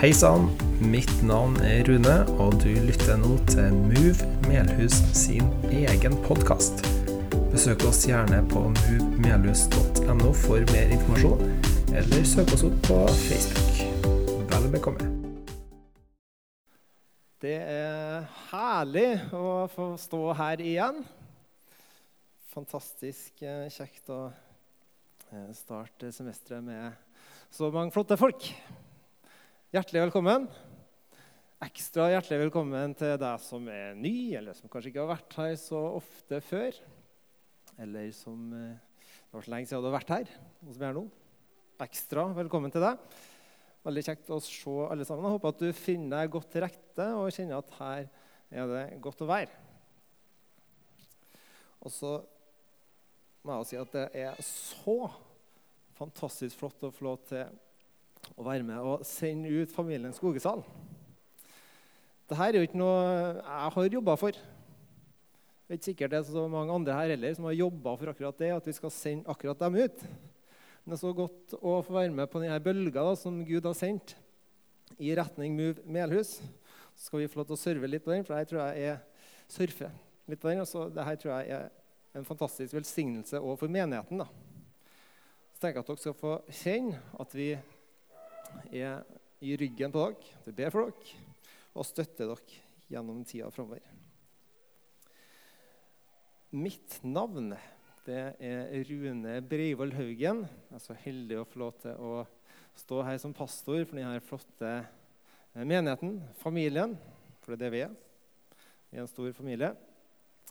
Hei sann, mitt navn er Rune, og du lytter nå til Move Melhus sin egen podkast. Besøk oss gjerne på movemelhus.no for mer informasjon, eller søk oss opp på Facebook. Vel bekomme. Det er herlig å få stå her igjen. Fantastisk eh, kjekt å eh, starte semesteret med så mange flotte folk. Hjertelig velkommen. Ekstra hjertelig velkommen til deg som er ny, eller som kanskje ikke har vært her så ofte før. Eller som eh, Det var så lenge siden du har vært her, og som er nå. Ekstra velkommen til deg. Veldig kjekt å se alle sammen. Jeg håper at du finner deg godt til rette og kjenner at her er det godt å være. Og så må jeg jo si at det er så fantastisk flott å få lov til å være med og sende ut familien Skogesal. Dette er jo ikke noe jeg har jobba for. Det er ikke sikkert det er så mange andre her heller som har jobba for akkurat det, at vi skal sende akkurat dem ut. Men det er så godt å få være med på denne bølga da, som Gud har sendt i retning Move Melhus. Så skal vi få lov til å serve litt på den, for her tror jeg er surfe litt på den. Så det her tror jeg er en fantastisk velsignelse òg for menigheten. da. Så tenker jeg at dere skal få kjenne at vi er i ryggen på dere, vi ber for dere og støtter dere gjennom tida framover. Mitt navn det er Rune Breivoll Haugen. Jeg er så heldig å få lov til å stå her som pastor for denne flotte menigheten, familien. For det er det vi er. Vi er en stor familie.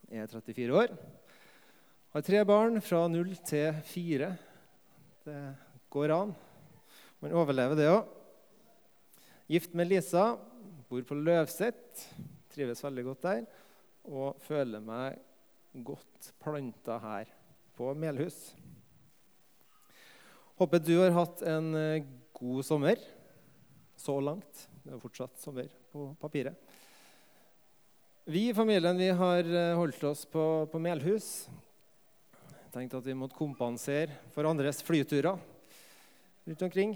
Jeg er 34 år. Har tre barn fra 0 til 4. Det går an. Man overlever det òg. Gift med Lisa. Bor på Løvset. Trives veldig godt der. Og føler meg godt planta her på Melhus. Håper du har hatt en eh, god sommer så langt. Det er fortsatt sommer på papiret. Vi i familien vi har eh, holdt oss på, på Melhus. Tenkte at vi måtte kompensere for andres flyturer rundt omkring.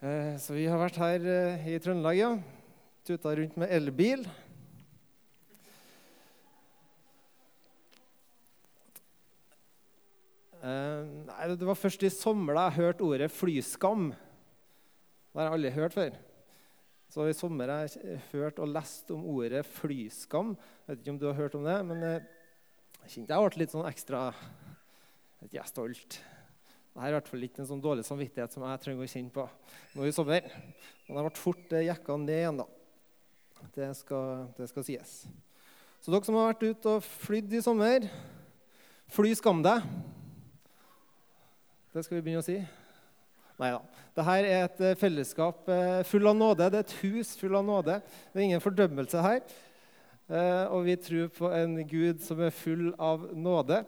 Eh, så vi har vært her i Trøndelag, ja. Tuta rundt med elbil. Uh, nei, Det var først i sommer da jeg hørte ordet 'flyskam'. Det har jeg aldri hørt før. Så i sommer har jeg hørt og lest om ordet 'flyskam'. Jeg vet ikke om du har hørt om det, men jeg kjente jeg ble litt sånn ekstra Jeg stolt. Dette er i hvert fall ikke en sånn dårlig samvittighet som jeg trenger å kjenne på nå i sommer. Men jeg ble fort uh, jekka ned igjen, da. Det skal, det skal sies. Så dere som har vært ute og flydd i sommer, fly skam deg. Det skal vi begynne å si? Nei da. Dette er et fellesskap full av nåde. Det er et hus full av nåde. Det er ingen fordømmelse her. Og vi tror på en Gud som er full av nåde.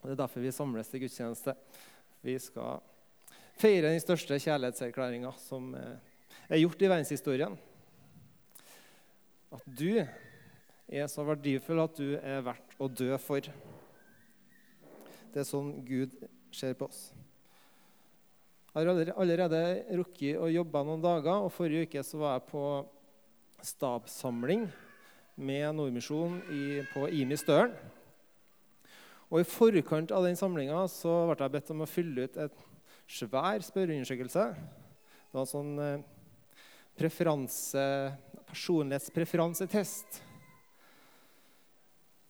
Det er derfor vi samles til gudstjeneste. Vi skal feire den største kjærlighetserklæringa som er gjort i verdenshistorien. At du er så verdifull at du er verdt å dø for. Det er sånn Gud ser på oss. Jeg har allerede rukket å jobbe noen dager, og forrige uke så var jeg på stabssamling med Nordmisjonen på IMI Støren. Og I forkant av den samlinga ble jeg bedt om å fylle ut et svær spørreundersøkelse. Det var en sånn preferanse, personlighetspreferansetest.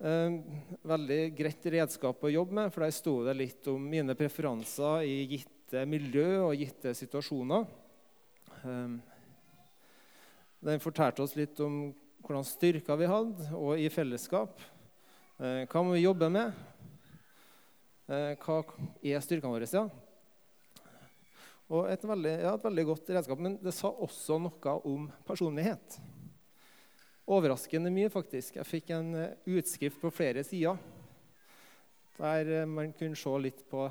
Veldig greit redskap å jobbe med, for der sto det litt om mine preferanser i gitte miljø og gitte situasjoner. Den fortalte oss litt om hvordan styrker vi hadde, og i fellesskap. Hva må vi jobbe med? Hva er styrkene våre? Ja? Og et veldig, ja, et veldig godt redskap. Men det sa også noe om personlighet. Overraskende mye, faktisk. Jeg fikk en utskrift på flere sider der man kunne se litt på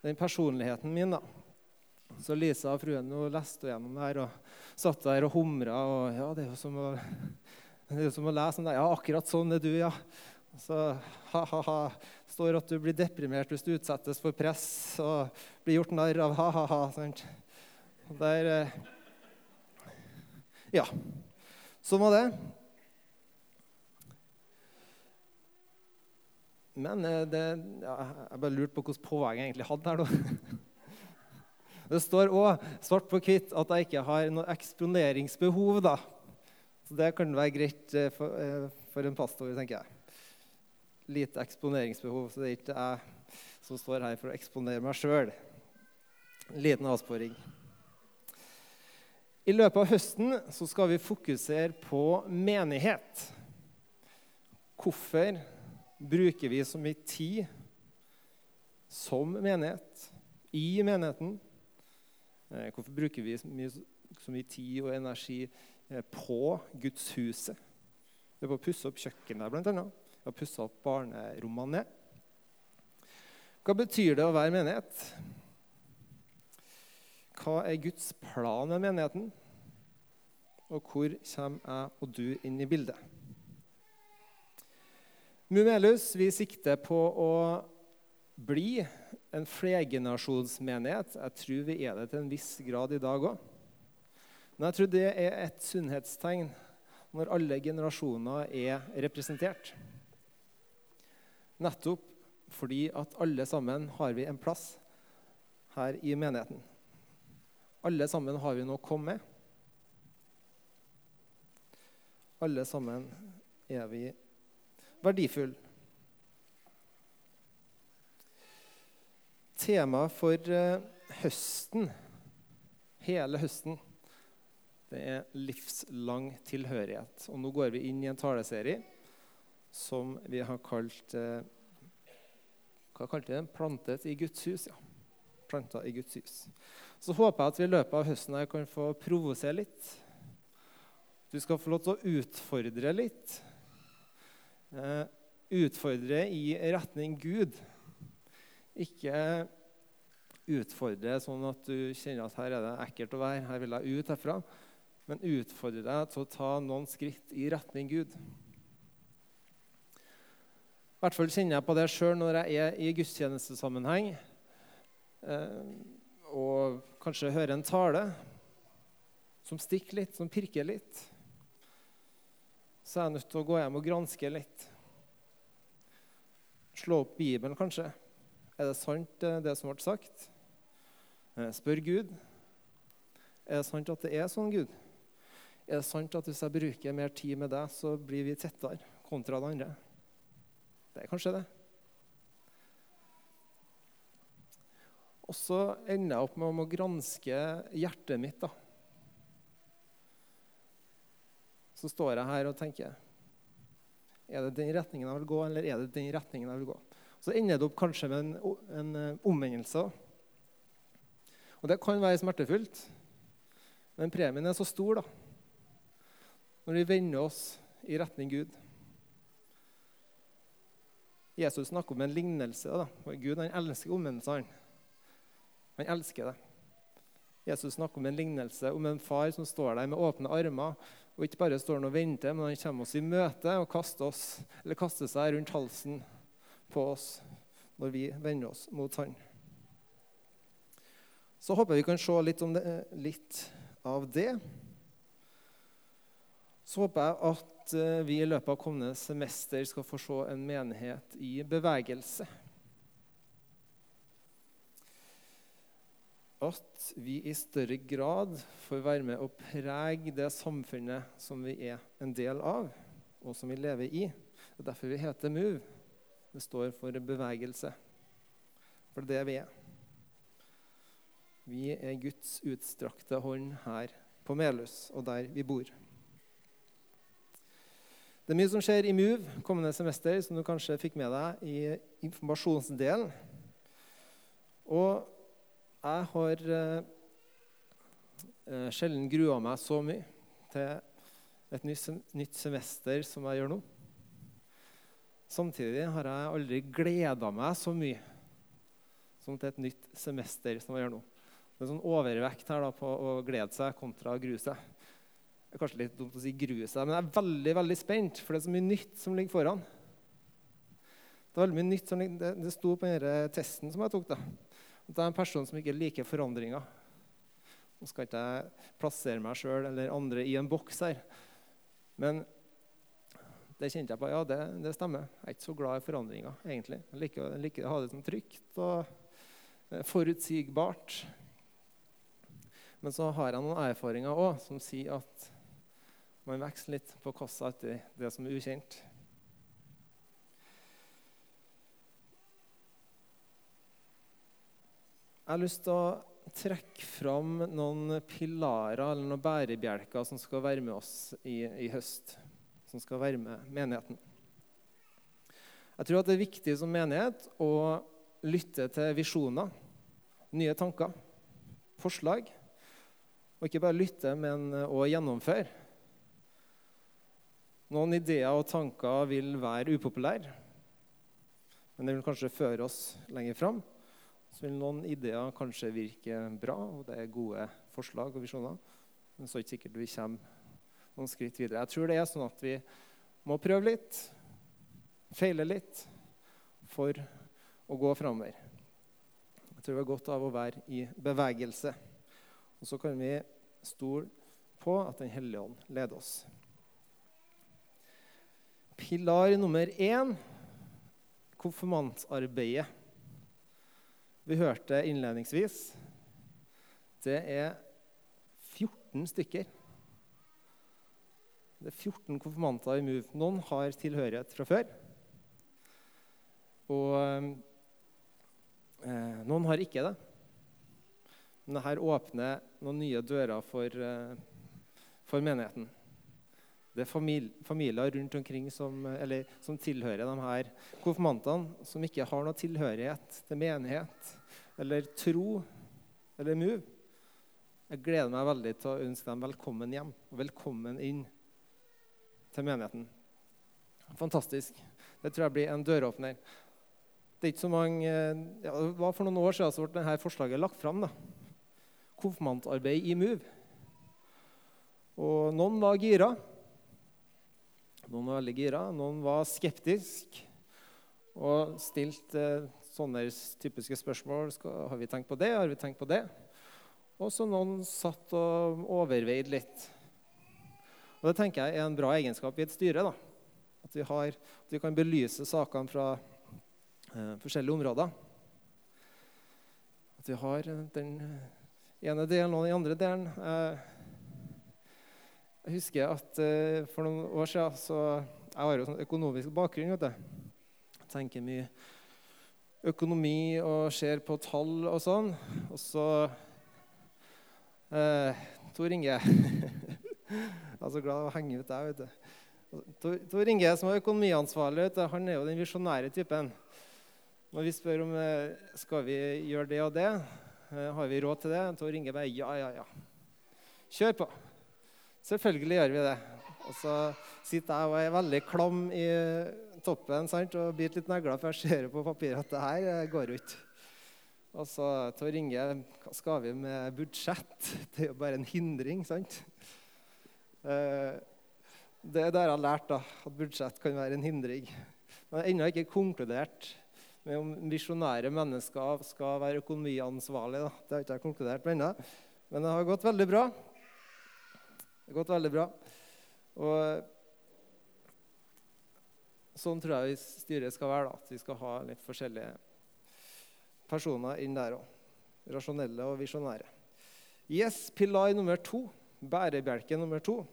den personligheten min. da. Så Lisa og fruen hun leste gjennom det her og satt der og humra. Og, ja, det er jo som å, det er som å lese om deg. Ja, akkurat sånn er du, ja. Så ha-ha-ha. Står at du blir deprimert hvis du utsettes for press og blir gjort narr av ha-ha-ha. Der eh, Ja. Sånn var det. Men eh, det, ja, jeg bare lurte på hvilket poeng jeg egentlig hadde her nå. Det står òg svart på hvitt at jeg ikke har noe eksponeringsbehov. da. Så det kan være greit eh, for, for en pastor, tenker jeg. Lite eksponeringsbehov, så det er ikke jeg som står her for å eksponere meg sjøl. Liten avsporing. I løpet av høsten så skal vi fokusere på menighet. Hvorfor bruker vi så mye tid som menighet, i menigheten? Eh, hvorfor bruker vi så mye, så mye tid og energi på på gudshuset? Det er på å pusse opp kjøkkenet, blant annet. Vi har pussa opp barnerommene. ned. Hva betyr det å være menighet? Hva er Guds plan med menigheten? Og hvor kommer jeg og du inn i bildet? Mumelus vi sikter på å bli en flergenerasjonsmenighet. Jeg tror vi er det til en viss grad i dag òg. Men jeg tror det er et sunnhetstegn når alle generasjoner er representert. Nettopp fordi at alle sammen har vi en plass her i menigheten. Alle sammen har vi noe å komme med. Alle sammen er vi verdifulle. Temaet for uh, høsten, hele høsten, det er livslang tilhørighet. Og nå går vi inn i en taleserie som vi har kalt uh, Hva kalte vi den? 'Plantet i Guds hus'. ja. Planta i Guds hus. Så håper jeg at vi i løpet av høsten her kan få provosere litt. Du skal få lov til å utfordre litt. Uh, utfordre i retning Gud. Ikke utfordre sånn at du kjenner at her er det ekkelt å være, her vil jeg ut herfra. Men utfordre deg til å ta noen skritt i retning Gud. I hvert fall kjenner jeg på det sjøl når jeg er i gudstjenestesammenheng eh, og kanskje hører en tale som stikker litt, som pirker litt. Så er jeg nødt til å gå hjem og granske litt. Slå opp Bibelen, kanskje. Er det sant, eh, det som ble sagt? Eh, spør Gud. Er det sant at det er sånn, Gud? Er det sant at hvis jeg bruker mer tid med deg, så blir vi tettere kontra det andre? Det er kanskje det. Og så ender jeg opp med å granske hjertet mitt. da. Så står jeg her og tenker Er det den retningen jeg vil gå, eller er det den retningen jeg vil gå? Så ender det opp kanskje med en, en eh, omvendelse. Og det kan være smertefullt, men premien er så stor da, når vi vender oss i retning Gud. Jesus snakker om en lignelse. Da. Gud han elsker omvendelser. Han elsker det. Jesus snakker om en lignelse om en far som står der med åpne armer. Og ikke bare står han og venter, men han kommer oss i møte og kaster, oss, kaster seg rundt halsen på oss når vi vender oss mot Han. Så håper jeg vi kan se litt, det, litt av det. Så håper jeg at eh, vi i løpet av kommende semester skal få se en menighet i bevegelse. At vi i større grad får være med å prege det samfunnet som vi er en del av, og som vi lever i. Det er derfor vi heter MOVE. Det står for bevegelse. For det er det vi er. Vi er Guds utstrakte hånd her på Melhus og der vi bor. Det er mye som skjer i Move kommende semester, som du kanskje fikk med deg i informasjonsdelen. Og jeg har eh, eh sjelden grua meg så mye til et nytt semester som jeg gjør nå. Samtidig har jeg aldri gleda meg så mye som til et nytt semester som jeg gjør nå. Det er sånn overvekt her da, på å glede seg kontra å grue seg. Det er kanskje litt dumt å si grue seg, men jeg er veldig veldig spent, for det er så mye nytt som ligger foran. Det er veldig mye nytt som ligger, det, det sto på denne testen som jeg tok. da. At jeg er en person som ikke liker forandringer. Nå skal ikke jeg plassere meg sjøl eller andre i en boks her. Men det kjente jeg på. Ja, det, det, stemmer. Jeg er ikke så glad i forandringer, egentlig. Jeg liker, jeg liker å ha det sånn trygt og eh, forutsigbart. Men så har jeg noen erfaringer òg som sier at man veksle litt på kassa etter det som er ukjent. Jeg har lyst til å trekke fram noen pilarer eller noen bærebjelker som skal være med oss i, i høst som skal være med menigheten. Jeg tror at det er viktig som menighet å lytte til visjoner, nye tanker, forslag. Og ikke bare lytte, men òg gjennomføre. Noen ideer og tanker vil være upopulære, men det vil kanskje føre oss lenger fram. Så vil noen ideer kanskje virke bra, og det er gode forslag og visjoner. Men så er det ikke sikkert vi kommer noen skritt videre. Jeg tror det er sånn at vi må prøve litt, feile litt, for å gå framover. Jeg tror vi har godt av å være i bevegelse. Og så kan vi stole på at Den hellige ånd leder oss. Pilar nummer én konfirmantarbeidet. Vi hørte innledningsvis. Det er 14 stykker det er 14 konfirmanter i MOVE. Noen har tilhørighet fra før. Og eh, noen har ikke det. Men dette åpner noen nye dører for, eh, for menigheten. Det er familier rundt omkring som, eller, som tilhører de her konfirmantene, som ikke har noe tilhørighet til menighet eller tro eller MOVE. Jeg gleder meg veldig til å ønske dem velkommen hjem og velkommen inn til menigheten. Fantastisk. Det tror jeg blir en døråpner. Det mange, ja, det var For noen år siden så ble dette forslaget lagt fram. Konfirmantarbeid i MOVE. Og noen var gira. Noen var veldig gira, noen var skeptisk og stilte eh, sånne typiske spørsmål. Har vi tenkt på det? Har vi tenkt på det? Og så noen satt og overveide litt. Og Det tenker jeg er en bra egenskap i et styre. da. At vi, har, at vi kan belyse sakene fra eh, forskjellige områder. At vi har den ene delen og den andre delen. Eh, jeg husker at uh, for noen år siden så, Jeg har jo sånn økonomisk bakgrunn. vet du. Tenker mye økonomi og ser på tall og sånn. Og så uh, Tor Inge Jeg er så glad å henge ut deg. vet du. Tor Inge, som er økonomiansvarlig, vet du, han er jo den visjonære typen. Når vi spør om eh, skal vi gjøre det og det, har vi råd til det, Tor Inge bare ja, ja, ja. Kjør på. Selvfølgelig gjør vi det. Og så sitter jeg og er veldig klam i toppen sant, og biter litt negler, for jeg ser på papiret at det her eh, går jo ikke. Og så Tor Inge, hva skal vi med budsjett? Det er jo bare en hindring, sant? Eh, det er det jeg har lært, da, at budsjett kan være en hindring. Men jeg har ennå ikke konkludert med om visjonære mennesker skal være økonomiansvarlige. Det har ikke jeg konkludert med ennå. Men det har gått veldig bra. Det har gått veldig bra. Og sånn tror jeg styret skal være. da, At vi skal ha litt forskjellige personer inn der òg. Rasjonelle og visjonære. Yes, pilar nummer to bærebjelke nummer to.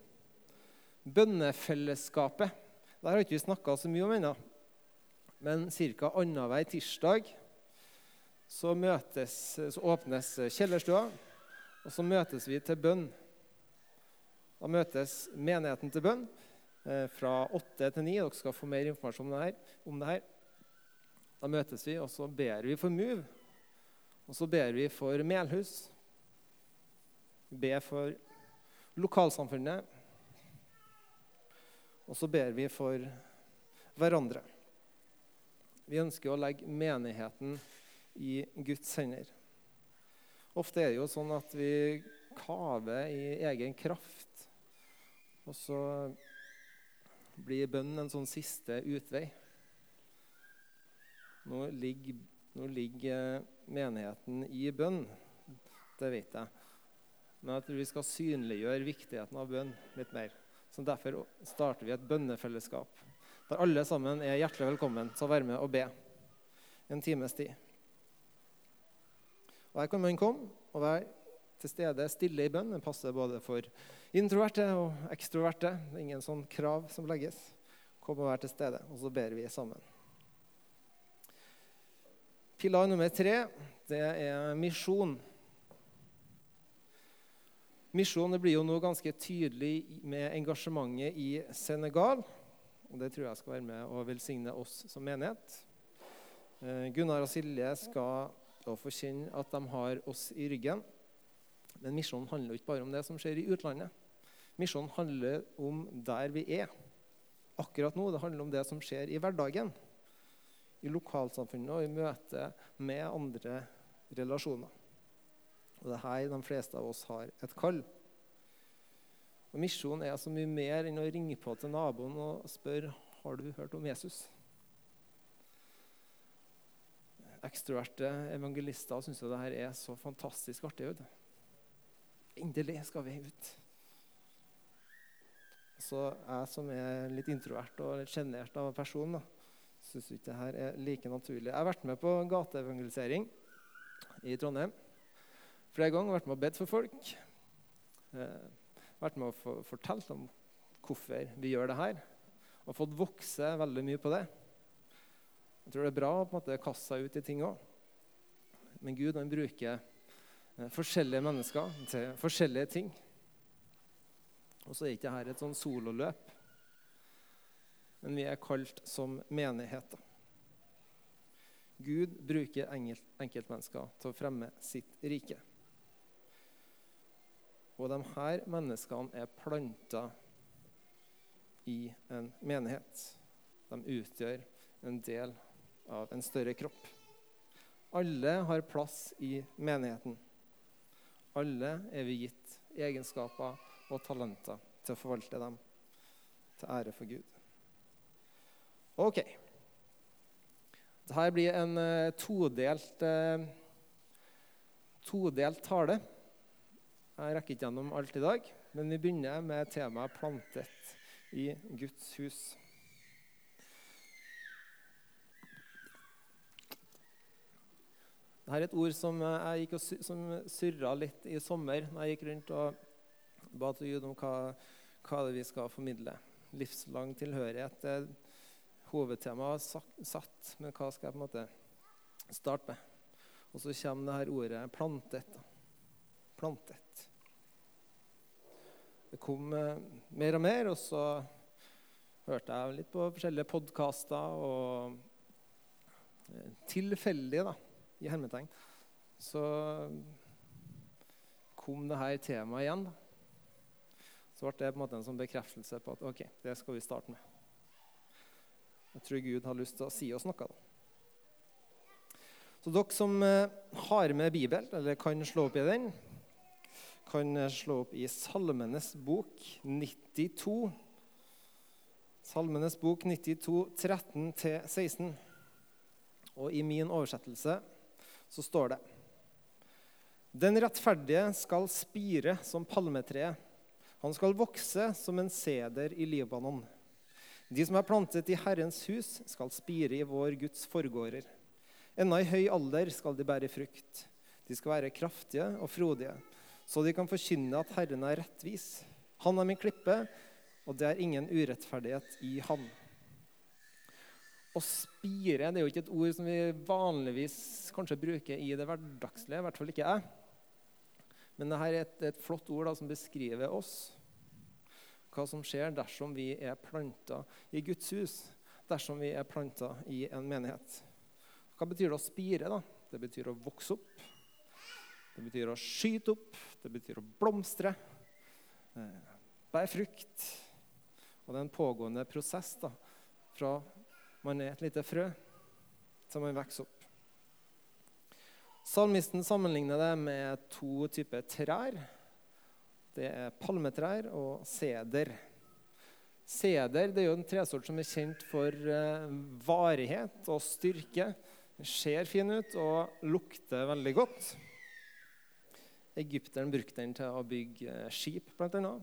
Bønnefellesskapet. Der har ikke vi snakka så mye om ennå. Men ca. annenhver tirsdag så, møtes, så åpnes kjellerstua, og så møtes vi til bønn. Da møtes menigheten til bønn eh, fra 8 til 9. Dere skal få mer informasjon om det, her. Da møtes vi, og så ber vi for Move. Og så ber vi for Melhus. Vi ber for lokalsamfunnet. Og så ber vi for hverandre. Vi ønsker å legge menigheten i Guds hender. Ofte er det jo sånn at vi kaver i egen kraft. Og så blir bønnen en sånn siste utvei. Nå ligger, nå ligger menigheten i bønn. Det vet jeg. men jeg tror vi skal synliggjøre viktigheten av bønn litt mer. Så Derfor starter vi et bønnefellesskap der alle sammen er hjertelig velkommen til å være med og be en times tid. Og Her kan man komme og være til stede stille i bønn. Den passer både for introverte og ekstroverte. Det er ingen sånn krav som legges. Kom og vær til stede, og så ber vi sammen. Pilar nummer tre det er misjon. Misjon blir jo nå ganske tydelig med engasjementet i Senegal. og Det tror jeg skal være med og velsigne oss som menighet. Eh, Gunnar og Silje skal få kjenne at de har oss i ryggen. Men misjonen handler ikke bare om det som skjer i utlandet. Misjonen handler om der vi er akkurat nå. Det handler om det som skjer i hverdagen. I lokalsamfunnet og i møte med andre relasjoner. Og Det er her de fleste av oss har et kall. Og Misjon er så mye mer enn å ringe på til naboen og spørre har du hørt om Jesus. Ekstroverte evangelister syns det her er så fantastisk artig. Vet du. Endelig skal vi ut. Så jeg som er litt introvert og litt sjenert av person, da, syns ikke dette er like naturlig. Jeg har vært med på gateevangelisering i Trondheim flere ganger. Vært med og bedt for folk. Eh, vært med og fortalt om hvorfor vi gjør det her. Og fått vokse veldig mye på det. Jeg tror det er bra å på kaste seg ut i ting òg. Men Gud han bruker forskjellige mennesker til forskjellige ting. Og så er ikke dette et sånn sololøp, men vi er kalt som menigheter. Gud bruker enkeltmennesker til å fremme sitt rike. Og de her menneskene er planta i en menighet. De utgjør en del av en større kropp. Alle har plass i menigheten. Alle er vi gitt egenskaper og talenter til å forvalte dem til ære for Gud. OK. Dette blir en uh, todelt, uh, todelt tale. Jeg rekker ikke gjennom alt i dag, men vi begynner med temaet 'plantet i Guds hus'. Dette er et ord som eh, jeg gikk og surra litt i sommer når jeg gikk rundt og ba til Gud om hva, hva det vi skal formidle. Livslang tilhørighet. Er hovedtemaet satt, men hva skal jeg på en måte starte med? Og så kommer det her ordet 'plantet'. Plantet. Det kom eh, mer og mer, og så hørte jeg litt på forskjellige podkaster og eh, tilfeldig, da i hermetegn, så kom det her temaet igjen. Så ble det på en måte en sånn bekreftelse på at ok, det skal vi starte med. Jeg tror Gud har lyst til å si oss noe. da. Så dere som eh, har med Bibel, eller kan slå opp i den, kan eh, slå opp i Salmenes bok 92. Salmenes bok 92, 13-16. Og i min oversettelse så står det Den rettferdige skal spire som palmetreet. Han skal vokse som en seder i Libanon. De som er plantet i Herrens hus, skal spire i vår Guds forgårder. Enda i høy alder skal de bære frukt. De skal være kraftige og frodige, så de kan forkynne at Herren er rettvis. Han er min klippe, og det er ingen urettferdighet i ham. Å spire det er jo ikke et ord som vi vanligvis kanskje bruker i det hverdagslige. I hvert fall ikke jeg. Men dette er et, et flott ord da, som beskriver oss. Hva som skjer dersom vi er planta i Guds hus. Dersom vi er planta i en menighet. Hva betyr det å spire? da? Det betyr å vokse opp. Det betyr å skyte opp. Det betyr å blomstre. Eh, bære frukt. Og det er en pågående prosess da, fra man er et lite frø som man vokser opp. Salmisten sammenligner det med to typer trær. Det er palmetrær og seder. Seder det er jo en tresort som er kjent for eh, varighet og styrke. Den ser fin ut og lukter veldig godt. Egypteren brukte den til å bygge eh, skip, bl.a.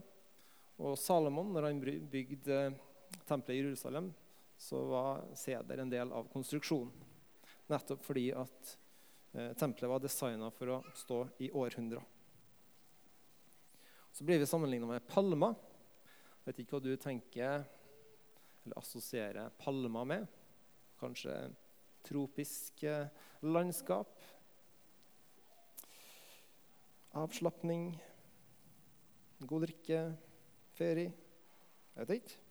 Og Salomon, når han bygde tempelet i Jerusalem, så var seder en del av konstruksjonen. Nettopp fordi at eh, tempelet var designa for å stå i århundrer. Så blir vi sammenligna med palmer. Vet ikke hva du tenker eller assosierer palmer med. Kanskje tropisk landskap. Avslapning, god drikke, ferie. Jeg vet ikke.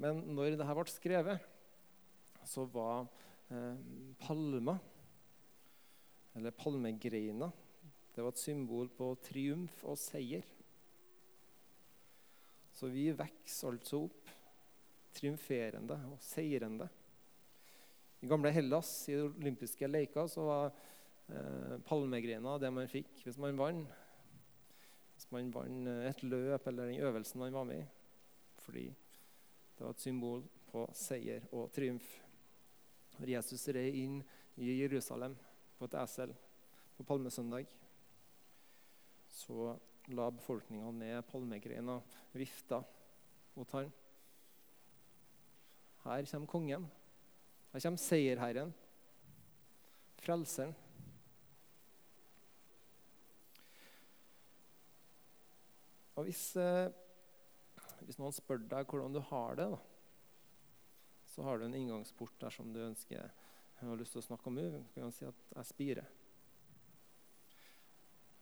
Men når dette ble skrevet, så var eh, palma, eller palmegreina, det var et symbol på triumf og seier. Så vi vokser altså opp triumferende og seirende. I gamle Hellas, i de olympiske leker, så var eh, palmegreina det man fikk hvis man vant. Hvis man vant et løp eller den øvelsen man var med i. Fordi det var et symbol på seier og triumf. Når Jesus red inn i Jerusalem på et esel på palmesøndag, så la befolkninga ned palmegreina, vifta mot han. Her kommer kongen. Her kommer seierherren, frelseren. Og hvis, eh, hvis, noen spør deg hvordan du har det, da, så har du en inngangsport der som du ønsker har lyst til å snakke om. Du kan si at jeg spirer.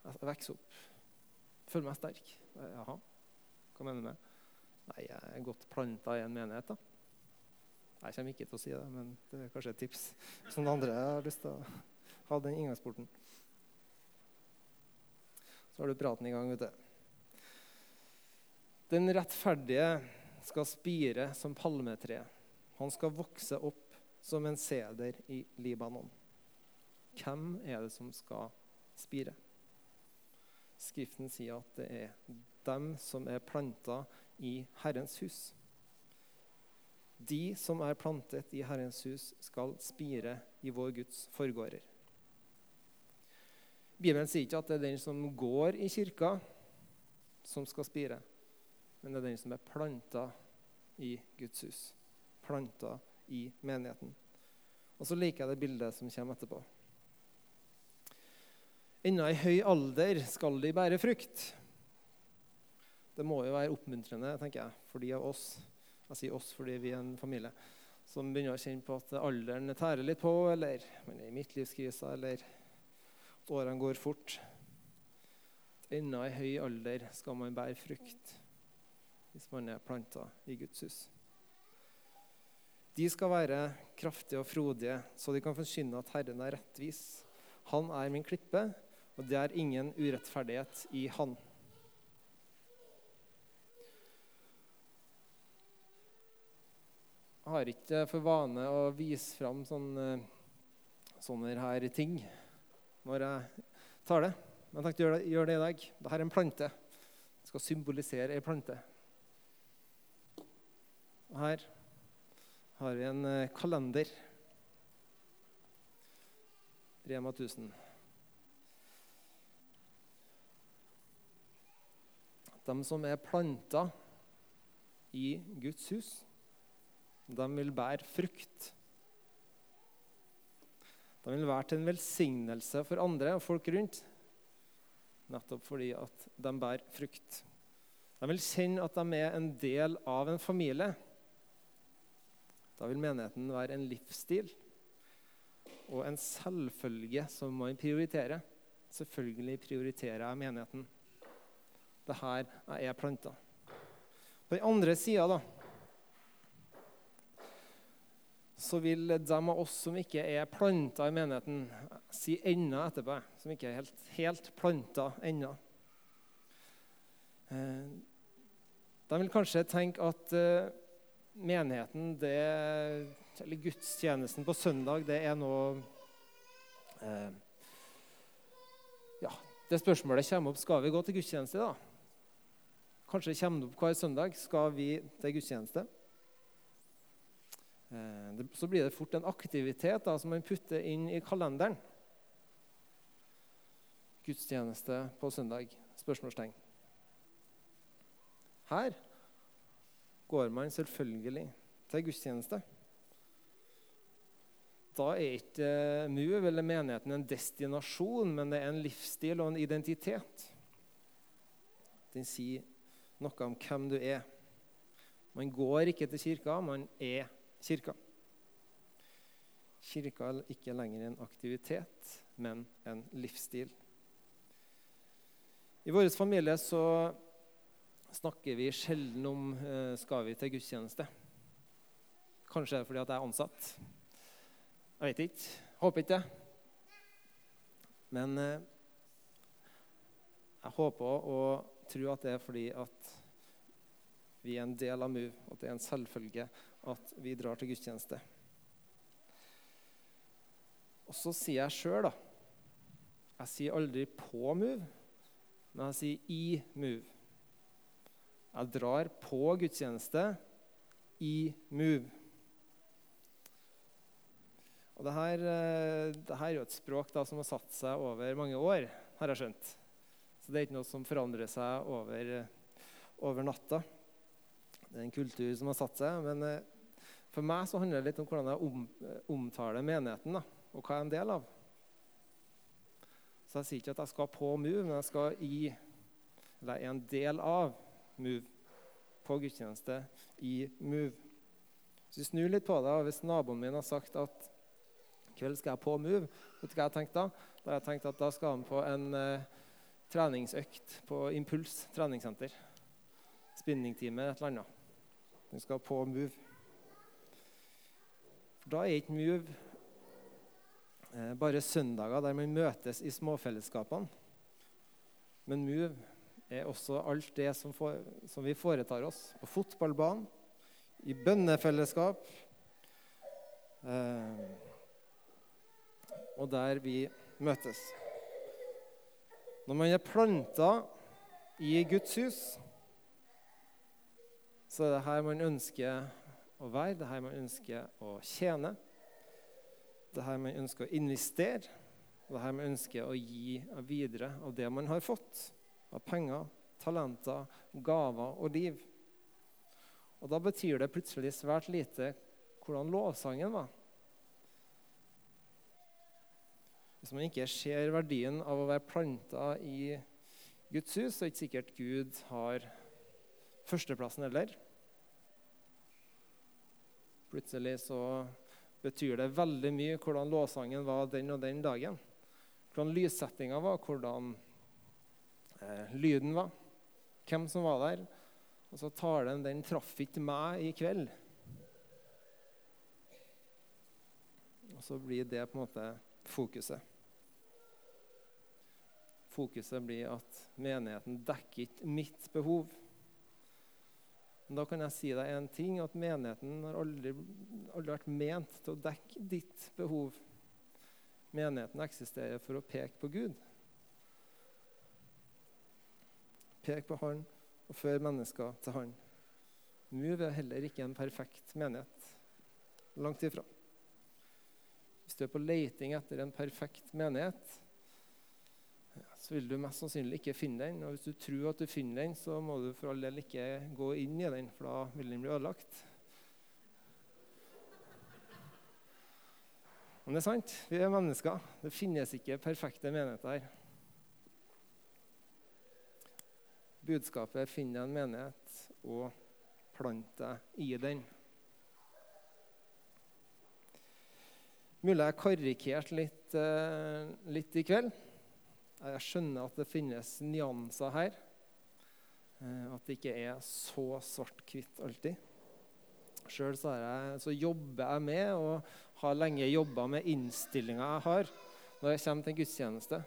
Jeg vokser opp. Føler meg sterk. Jaha, hva mener du med Nei, jeg er godt planta i en menighet. da. Jeg kommer ikke til å si det, men det er kanskje et tips som de andre har lyst til å ha den inngangsporten. Så har du praten i gang, vet du. Den rettferdige skal spire som palmetre. Han skal vokse opp som en seder i Libanon. Hvem er det som skal spire? Skriften sier at det er dem som er planta i Herrens hus. De som er plantet i Herrens hus, skal spire i vår Guds forgårder. Bibelen sier ikke at det er den som går i kirka, som skal spire, men det er den som er planta i Guds hus. Planta i menigheten. Og så liker jeg det bildet som kommer etterpå. Ennå i høy alder skal de bære frukt. Det må jo være oppmuntrende tenker jeg, for de av oss jeg sier oss fordi vi er en familie som begynner å kjenne på at alderen tærer litt på, eller man er i midtlivskrisa, eller at årene går fort. Ennå i høy alder skal man bære frukt hvis man er planta i Guds hus. De skal være kraftige og frodige, så de kan forkynne at Herren er rettvis. Han er min klippe, og det er ingen urettferdighet i Han. Jeg har ikke for vane å vise fram sånne, sånne her ting når jeg tar det. Men jeg tenkte å gjøre, gjør det i dag. Dette er en plante. Det skal symbolisere ei plante. Og her har vi en eh, kalender. Rema 1000. De som er planta i Guds hus de vil bære frukt. De vil være til en velsignelse for andre og folk rundt, nettopp fordi at de bærer frukt. De vil kjenne at de er en del av en familie. Da vil menigheten være en livsstil og en selvfølge som man prioriterer. Selvfølgelig prioriterer jeg menigheten. Det her er planta. På den andre sida, da, så vil de av oss som ikke er planta i menigheten, si ennå etterpå. Som ikke er helt, helt planta ennå. Eh, de vil kanskje tenke at eh, menigheten, det, eller gudstjenesten på søndag, det er noe eh, Ja, det spørsmålet kommer opp skal vi gå til gudstjeneste. da? Kanskje det kommer opp hver søndag. Skal vi til gudstjeneste? Eh, så blir det fort en aktivitet da, som man putter inn i kalenderen. gudstjeneste på søndag? Spørsmålstegn. Her går man selvfølgelig til gudstjeneste. Da er ikke MUV eller menigheten en destinasjon, men det er en livsstil og en identitet. Den sier noe om hvem du er. Man går ikke til kirka, man er kirka. Kirka er ikke lenger en aktivitet, men en livsstil. I vår familie så snakker vi sjelden om eh, skal vi til gudstjeneste. Kanskje er det fordi at jeg er ansatt. Jeg vet ikke. Håper ikke det. Men eh, jeg håper og tror at det er fordi at vi er en del av MOVE, at det er en selvfølge at vi drar til gudstjeneste. Og så sier jeg sjøl, da Jeg sier aldri 'på MOVE', men jeg sier 'i MOVE'. Jeg drar på gudstjeneste i Move. Og det her, eh, det her er jo et språk da, som har satt seg over mange år, har jeg skjønt. Så det er ikke noe som forandrer seg over, over natta. Det er en kultur som har satt seg. Men eh, for meg så handler det litt om hvordan jeg om, omtaler menigheten, da, og hva jeg er en del av. Så jeg sier ikke at jeg skal på Move, men jeg skal i, eller jeg er en del av Move på gudstjeneste i Move. Så jeg snur litt på det, og hvis naboen min har sagt at i kveld skal jeg på Move, vet du hva jeg tenkt da? Da har jeg tenkt at da skal han på en eh, treningsøkt på Impuls treningssenter. Spinningtime, et eller annet. Han skal på Move. For da er ikke Move eh, bare søndager der man møtes i småfellesskapene. Men Move er også alt det som, for, som vi foretar oss på fotballbanen, i bønnefellesskap eh, og der vi møtes. Når man er planta i Guds hus, så er det her man ønsker å være, det er her man ønsker å tjene. Det er her man ønsker å investere, det er her man ønsker å gi videre av det man har fått av penger, talenter, gaver og liv. Og Da betyr det plutselig svært lite hvordan lovsangen var. Hvis man ikke ser verdien av å være planta i Guds hus, så er det ikke sikkert Gud har førsteplassen heller. Plutselig så betyr det veldig mye hvordan lovsangen var den og den dagen. Hvordan lyssettinga var, hvordan lyden var, hvem som var der. Og så talen den traff ikke meg i kveld. Og så blir det på en måte fokuset. Fokuset blir at menigheten dekker ikke mitt behov. Men da kan jeg si deg en ting, at menigheten har aldri, aldri vært ment til å dekke ditt behov. Menigheten eksisterer for å peke på Gud. Pek på Han og før mennesker til Han. Nå er vi heller ikke en perfekt menighet. Langt ifra. Hvis du er på leiting etter en perfekt menighet, så vil du mest sannsynlig ikke finne den. Og hvis du tror at du finner den, så må du for all del ikke gå inn i den, for da vil den bli ødelagt. Men det er sant. Vi er mennesker. Det finnes ikke perfekte menigheter her. Budskapet 'Finn deg en menighet og plant deg i den'. Mulig jeg karikerte litt, eh, litt i kveld. Jeg skjønner at det finnes nyanser her. Eh, at det ikke er så svart-hvitt alltid. Sjøl så, så, jobber jeg med, og har lenge jobba med innstillinga jeg har når jeg kommer til en gudstjeneste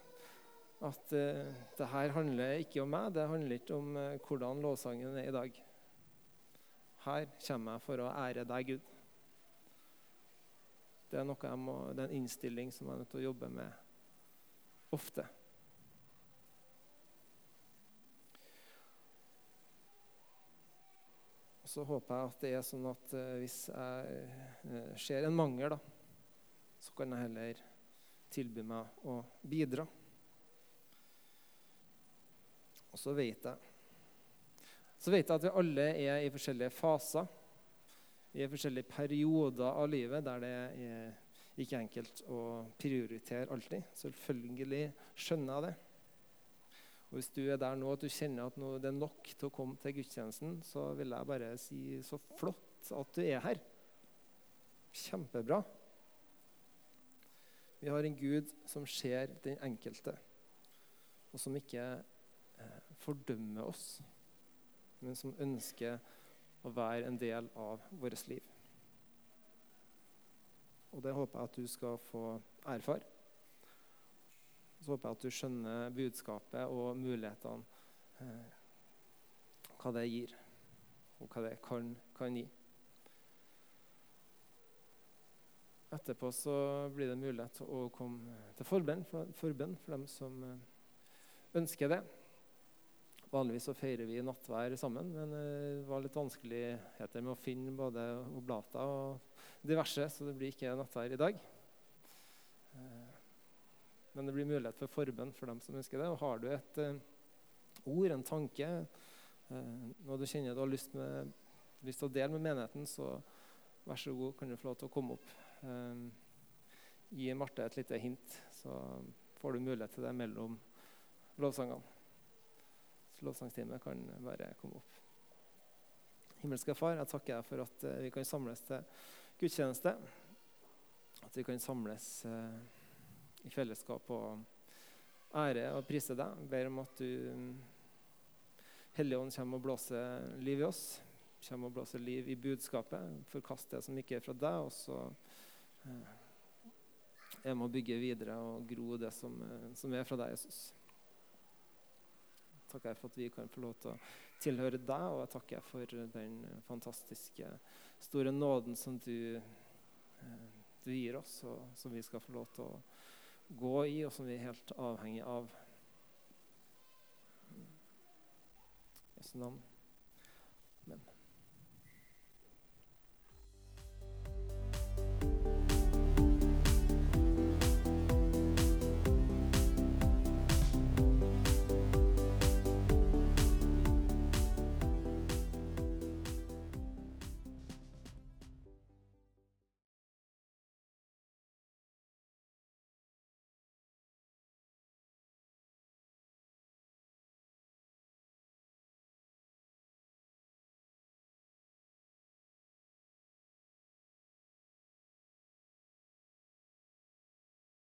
at uh, det her handler ikke om meg, det handler ikke om uh, hvordan lovsangen er i dag. Her kommer jeg for å ære deg, Gud. Det er, noe jeg må, det er en innstilling som jeg er nødt til å jobbe med ofte. Og så håper jeg at det er sånn at uh, hvis jeg ser en mangel, da, så kan jeg heller tilby meg å bidra. Så vet jeg så vet jeg at vi alle er i forskjellige faser, i forskjellige perioder av livet der det er ikke enkelt å prioritere alltid. Selvfølgelig skjønner jeg det. Og Hvis du er der nå at du kjenner at det er nok til å komme til gudstjenesten, så vil jeg bare si så flott at du er her. Kjempebra. Vi har en Gud som ser den enkelte, og som ikke fordømmer oss men som ønsker å være en del av vårt liv. Og det håper jeg at du skal få erfare. Så håper jeg at du skjønner budskapet og mulighetene, eh, hva det gir, og hva det kan, kan gi. Etterpå så blir det mulighet til å komme til forbønn for, for dem som eh, ønsker det. Vanligvis så feirer vi nattvær sammen, men det var litt vanskeligheter med å finne både oblater og diverse, så det blir ikke nattvær i dag. Eh, men det blir mulighet for forbønn for dem som ønsker det. Og har du et eh, ord, en tanke, eh, noe du kjenner du har lyst, med, lyst til å dele med menigheten, så vær så god, kan du få lov til å komme opp. Gi Marte et lite hint, så får du mulighet til det mellom lovsangene lovsangstime kan bare komme opp. Himmelske Far, jeg takker deg for at eh, vi kan samles til gudstjeneste. At vi kan samles eh, i fellesskap og ære og prise deg. Jeg ber om at du, Hellige Ånd, kommer og blåser liv i oss. Kommer og blåser liv i budskapet. Forkast det som ikke er fra deg. og så Jeg er med å bygge videre og gro det som, som er fra deg, Jesus takker jeg for at vi kan få lov til å tilhøre deg, og jeg takker for den fantastiske, store nåden som du, eh, du gir oss, og som vi skal få lov til å gå i, og som vi er helt avhengig av. Jesu navn.